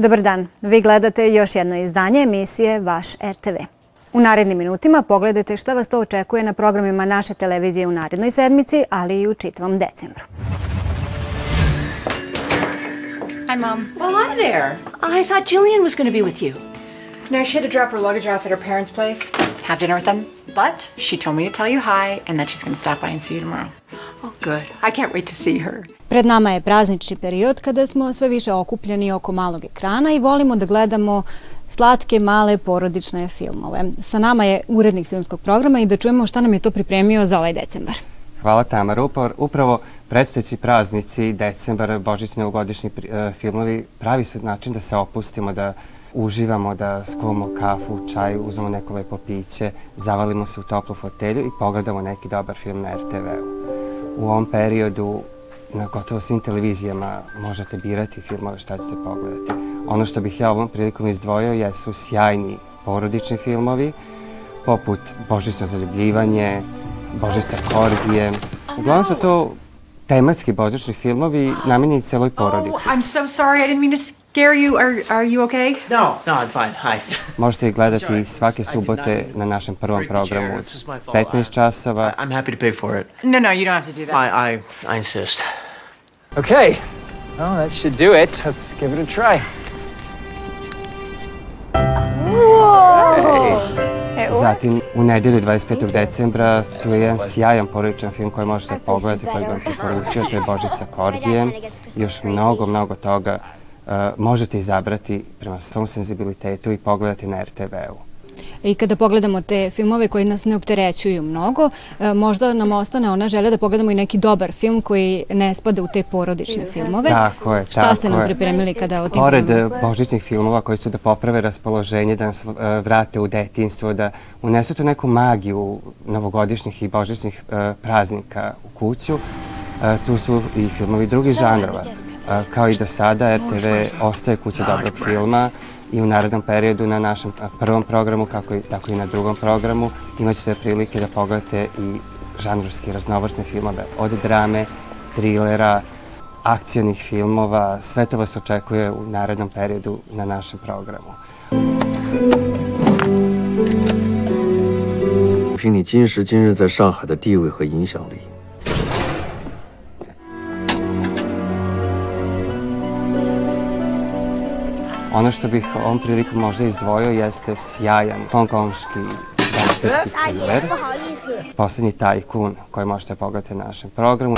Dobar dan. Vi gledate još jedno izdanje emisije Vaš RTV. U narednim minutima pogledajte šta vas to očekuje na programima naše televizije u narednoj sedmici, ali i u čitavom decembru. Hi, Mom. Oh, hi there. I thought Jillian was going to be with you. No, she had to drop her luggage off at her parents' place. Have dinner with them. But she told me to tell you hi and that she's going to stop by and see you tomorrow. Oh, good. I can't wait to see her. Pred nama je praznični period kada smo sve više okupljeni oko malog ekrana i volimo da gledamo slatke, male, porodične filmove. Sa nama je urednik filmskog programa i da čujemo šta nam je to pripremio za ovaj decembar. Hvala Tamara. Upravo predstojeći praznici, decembar, božićni novogodišnji e, filmovi, pravi su način da se opustimo, da uživamo, da skuvamo kafu, čaj, uzmemo neko lepo piće, zavalimo se u toplu fotelju i pogledamo neki dobar film na RTV-u. U ovom periodu na gotovo svim televizijama možete birati filmove šta ćete pogledati. Ono što bih ja ovom prilikom izdvojio jesu sjajni porodični filmovi, poput Božićno zaljubljivanje, Božića Kordije. Uglavnom su to tematski božićni filmovi namenjeni celoj porodici. Oh, I'm so sorry, I didn't mean to scare you. Are, are you okay? No, no, I'm fine. Hi. Možete ih gledati svake subote na našem prvom programu od 15 časova. I'm happy to pay for it. No, no, you don't have to do that. I, I, I insist. Okay. Well, that should do it. Let's give it a try. Zatim, u nedelju 25. decembra, tu je jedan sjajan porodičan film koji možete pogledati, koji vam preporučio, to je Božica Kordije. Još mnogo, mnogo toga možete izabrati prema svom senzibilitetu i pogledati na RTV-u. I kada pogledamo te filmove koji nas ne opterećuju mnogo, e, možda nam ostane ona želja da pogledamo i neki dobar film koji ne spada u te porodične filmove. Tako je, Šta ste nam pripremili kada o tim Pored božićnih filmova koji su da poprave raspoloženje, da nas vrate u detinstvo, da unesu tu neku magiju novogodišnjih i božićnih praznika u kuću, tu su i filmovi drugih žanrova. Kao i do sada, RTV ostaje kuća dobrog filma, i u narednom periodu na našem prvom programu, kako i, tako i na drugom programu, imaćete prilike da pogledate i žanrovski raznovrsne filmove, od drame, trilera, akcionih filmova, sve to vas očekuje u narednom periodu na našem programu. 凭你今时今日在上海的地位和影响力 ，Ono što bih ovom prilikom možda izdvojio jeste sjajan hongkonški gangsterski thriller, Poslednji tajkun koji možete pogledati na našem programu.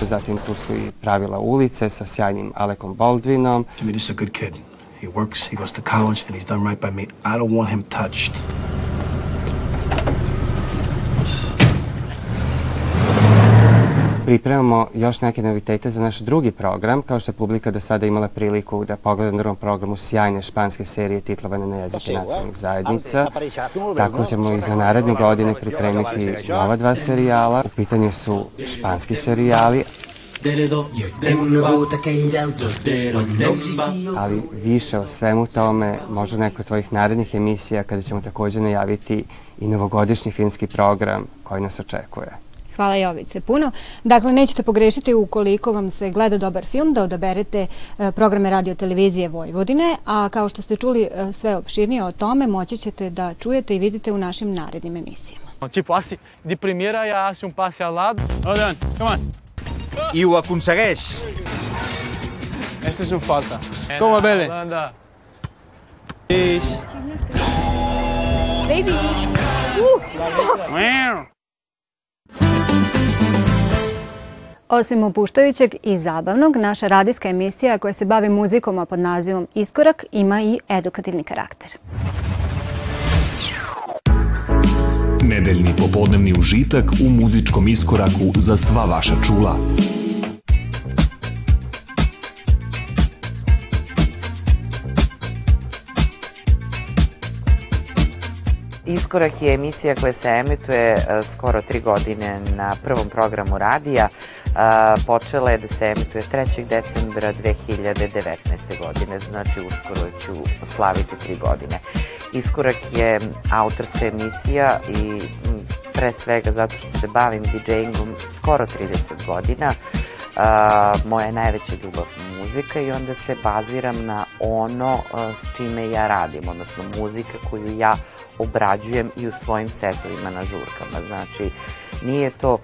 Zatim tu su i pravila ulice sa sjajnim Alekom Baldwinom. To me, this is a good kid. He works, he goes to college, and he's done right by me. I don't want him touched. Pripremamo još neke novitete za naš drugi program, kao što je publika do sada imala priliku da pogleda na drugom programu sjajne španske serije titlovane na jezike nacionalnih zajednica. Tako ćemo i za narednu godinu pripremiti nova dva serijala. U pitanju su španski serijali, ali više o svemu tome možda neko od tvojih narednih emisija kada ćemo takođe najaviti i novogodišnji filmski program koji nas očekuje. Hvala Jovice puno. Dakle, nećete pogrešiti ukoliko vam se gleda dobar film da odaberete e, programe radio televizije Vojvodine, a kao što ste čuli e, sve opširnije o tome, moći ćete da čujete i vidite u našim narednim emisijama. Tipo, assim, de primeira ja hace un passe al lado. Adrian, come on. I ho aconsegueix. Esta és una falta. Toma, Bele. Holanda. Baby. Uh. Osim opuštajućeg i zabavnog, naša radijska emisija koja se bavi muzikom, a pod nazivom Iskorak, ima i edukativni karakter. Nedeljni popodnevni užitak u muzičkom iskoraku za sva vaša čula. Iskorak je emisija koja se emituje e, skoro tri godine na prvom programu radija. E, počela je da se emituje 3. decembra 2019. godine, znači uskoro ću slaviti tri godine. Iskorak je autorska emisija i pre svega zato što se bavim DJ-ingom skoro 30 godina. Uh, moja najveća ljubav muzika i onda se baziram na ono uh, s čime ja radim, odnosno muzika koju ja obrađujem i u svojim setovima na žurkama. Znači, nije to, uh,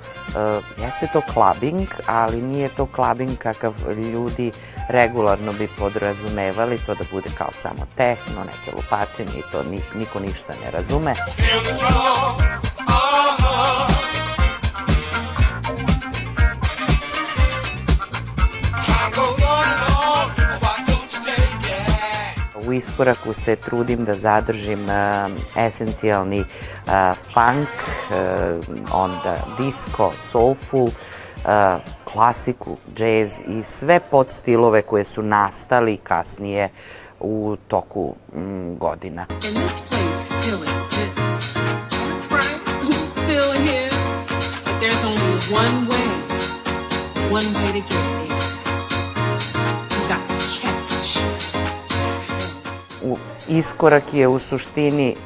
jeste to clubbing, ali nije to clubbing kakav ljudi regularno bi podrazumevali, to da bude kao samo tehno, neke lupačenje i to niko ništa ne razume. U iskoraku se trudim da zadržim esencijalni funk, onda disco, soulful, klasiku, džez i sve podstilove koje su nastali kasnije u toku mm, godina. one way, one way to get there. Iskorak je u suštini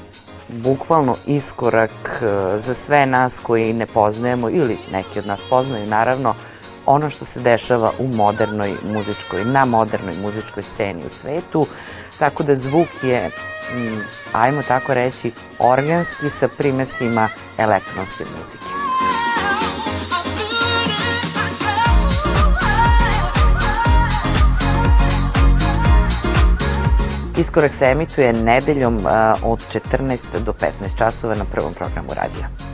bukvalno iskorak e, za sve nas koji ne poznajemo ili neki od nas poznaju naravno ono što se dešava u modernoj muzičkoj, na modernoj muzičkoj sceni u svetu, tako da zvuk je, ajmo tako reći, organski sa primesima elektronske muzike. Iskorak se emituje nedeljom od 14 do 15 časova na prvom programu radija.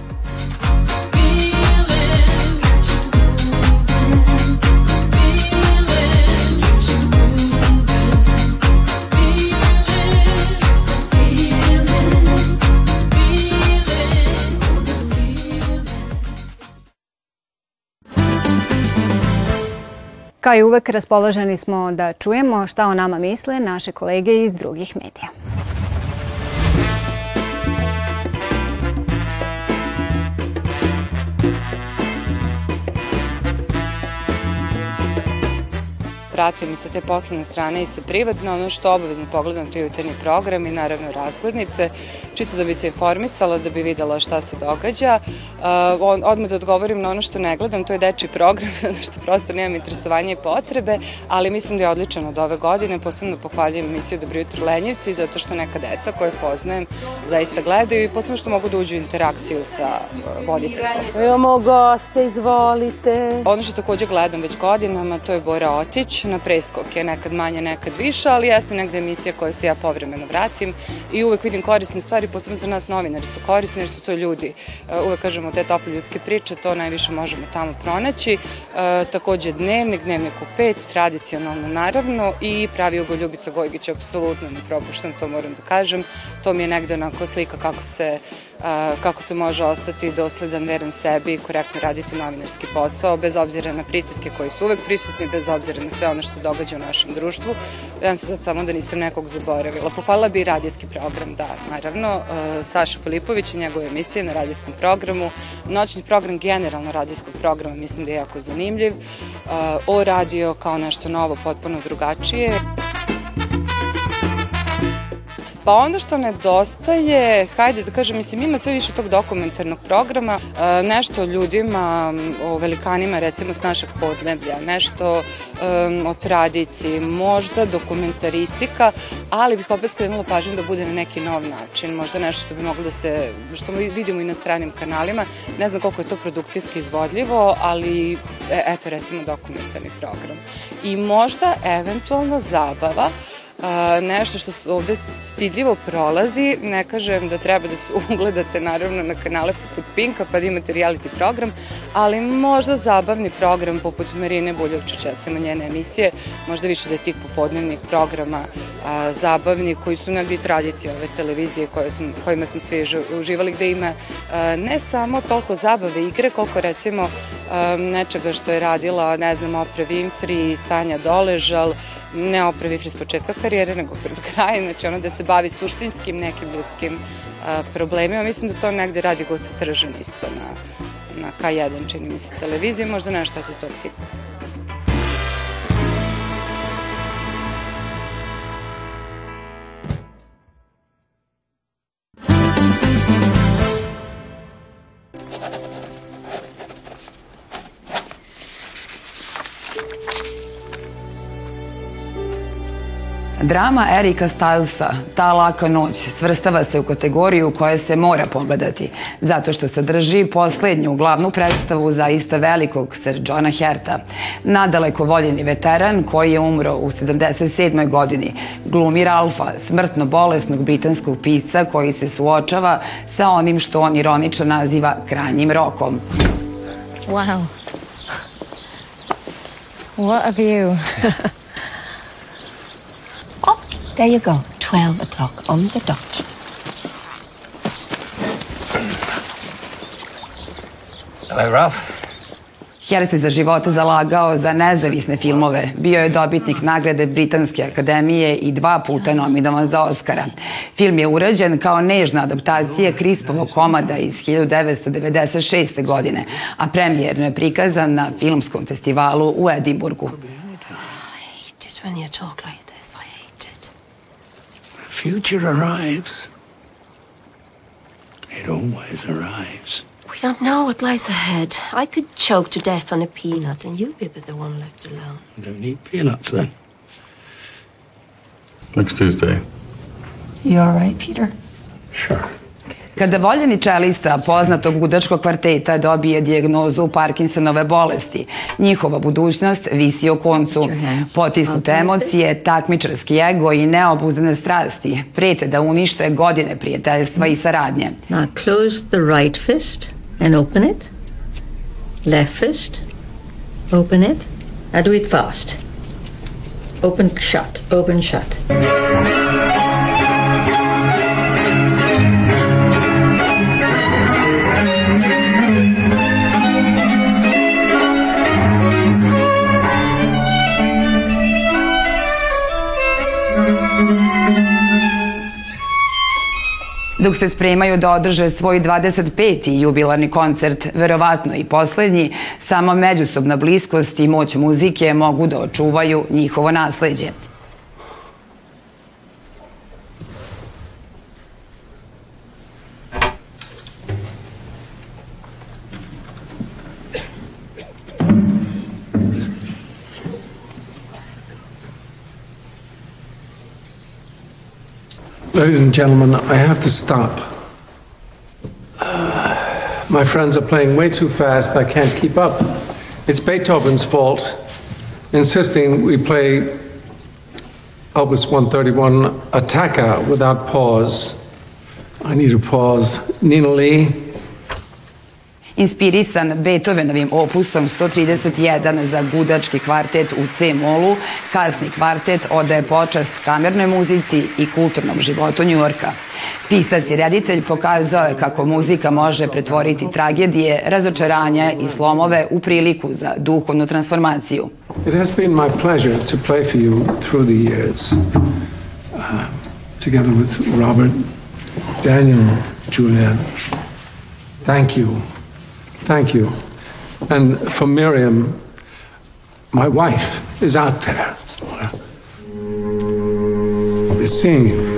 Kao i uvek raspoloženi smo da čujemo šta o nama misle naše kolege iz drugih medija. Pratim i sa te poslovne strane i sa privatne, ono što obavezno pogledam to je jutarnji program i naravno razglednice, čisto da bi se informisala, da bi videla šta se događa. Uh, odmah da odgovorim na ono što ne gledam, to je deči program, zato što prosto nemam interesovanje i potrebe, ali mislim da je odličan od ove godine, posebno pohvaljujem emisiju Dobro jutro Lenjevci, zato što neka deca koje poznajem zaista gledaju i posebno što mogu da uđu u interakciju sa uh, voditeljom. Imamo goste, izvolite. Ono što takođe gledam već godinama, to je Bora Otić, na preskoke, nekad manje, nekad više, ali jeste negde emisija koja se ja povremeno vratim i uvek vidim korisne stvari, posebno za nas novinari su korisni jer su to ljudi, e, uvek kažemo te tople ljudske priče, to najviše možemo tamo pronaći. E, takođe dnevnik, dnevnik u pet, tradicionalno naravno i pravi Ugo Ljubica Gojgić, apsolutno ne propuštam, to moram da kažem. To mi je negde onako slika kako se kako se može ostati dosledan, veren sebi i korektno raditi novinarski posao, bez obzira na pritiske koji su uvek prisutni, bez obzira na sve ono što se događa u našem društvu. Ja se sad samo da nisam nekog zaboravila. Pohvalila bi i radijski program, da, naravno. Saša Filipović i njegove emisije na radijskom programu. Noćni program generalno radijskog programa mislim da je jako zanimljiv. O radio kao nešto novo, potpuno drugačije. Pa ono što nedostaje, hajde da kažem, mislim, ima sve više tog dokumentarnog programa, e, nešto o ljudima, o velikanima, recimo, s našeg podneblja, nešto um, o tradiciji, možda dokumentaristika, ali bih opet skrenula pažnju da bude na neki nov način, možda nešto što bi moglo da se, što vidimo i na stranim kanalima, ne znam koliko je to produkcijski izvodljivo, ali e, eto recimo dokumentarni program. I možda eventualno zabava, nešto što se ovde stidljivo prolazi. Ne kažem da treba da se ugledate naravno na kanale poput Pinka pa da imate reality program, ali možda zabavni program poput Marine Buljovčić, recimo njene emisije, možda više da je tih popodnevnih programa a, zabavni koji su negdje tradicije ove televizije koje smo, kojima smo svi uživali, gde ima a, ne samo toliko zabave igre, koliko recimo a, nečega što je radila, ne znam, Oprah Winfrey, Sanja Doležal, ne Oprah Winfrey s početka karijere, nego pred krajem, znači ono da se bavi suštinskim nekim ljudskim a, problemima. Mislim da to negde radi Goca Tržan isto na, na K1, čini mi se, televizije, možda nešto od tog tipa. Drama Erika Stylesa, Ta laka noć, svrstava se u kategoriju koja se mora pogledati, zato što sadrži poslednju glavnu predstavu zaista velikog Sir Johna Herta. Nadaleko voljeni veteran koji je umro u 77. godini glumi Ralfa, smrtno bolesnog britanskog pisca koji se suočava sa onim što on ironično naziva krajnjim rokom. Wow. What a view. There you go. 12 o'clock on the dot. Hello, Ralph. Her se za života zalagao za nezavisne filmove. Bio je dobitnik nagrade Britanske akademije i dva puta nominovan za Oscara. Film je urađen kao nežna adaptacija Krispovog komada iz 1996. godine, a premijerno je prikazan na filmskom festivalu u Edimburgu. Just when you talk like Future arrives. It always arrives. We don't know what lies ahead. I could choke to death on a peanut, and you'd be the one left alone. You don't need peanuts then. Next Tuesday. You all right, Peter? Sure. Kada voljeni čelista poznatog gudačkog kvarteta dobije dijagnozu Parkinsonove bolesti, njihova budućnost visi o koncu. Potisnute emocije, takmičarski ego i neobuzdane strasti prete da unište godine prijateljstva i saradnje. Now close the right fist and open it. Left fist, open it. Now do it fast. Open, shut, open, shut. Dok se spremaju da održe svoj 25. jubilarni koncert, verovatno i poslednji, sama međusobna bliskost i moć muzike mogu da očuvaju njihovo nasledđe. Ladies and gentlemen, I have to stop. Uh, my friends are playing way too fast. I can't keep up. It's Beethoven's fault, insisting we play Opus 131 Attacca without pause. I need a pause. Nina Lee, Inspirisan Beethovenovim opusom 131 za gudački kvartet u C-molu, kasni kvartet odaje počast kamernoj muzici i kulturnom životu Njujorka. Pisac i reditelj pokazao je kako muzika može pretvoriti tragedije, razočaranja i slomove u priliku za duhovnu transformaciju. it has been my pleasure to play for you through the years, uh, together with Robert, Daniel, Julian. Thank you. Thank you. And for Miriam, my wife is out there somewhere. I'll be seeing you.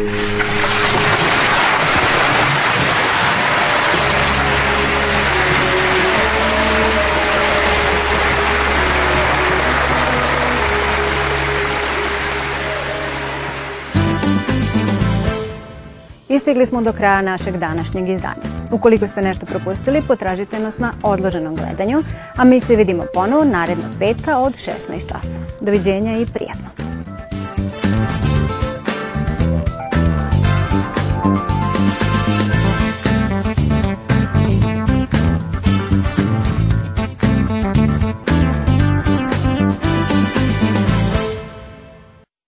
Istigli smo do kraja našeg današnjeg izdanja. Ukoliko ste nešto propustili, potražite nas na odloženom gledanju, a mi se vidimo ponovo narednog petka od 16 časova. Doviđenja i prijatno.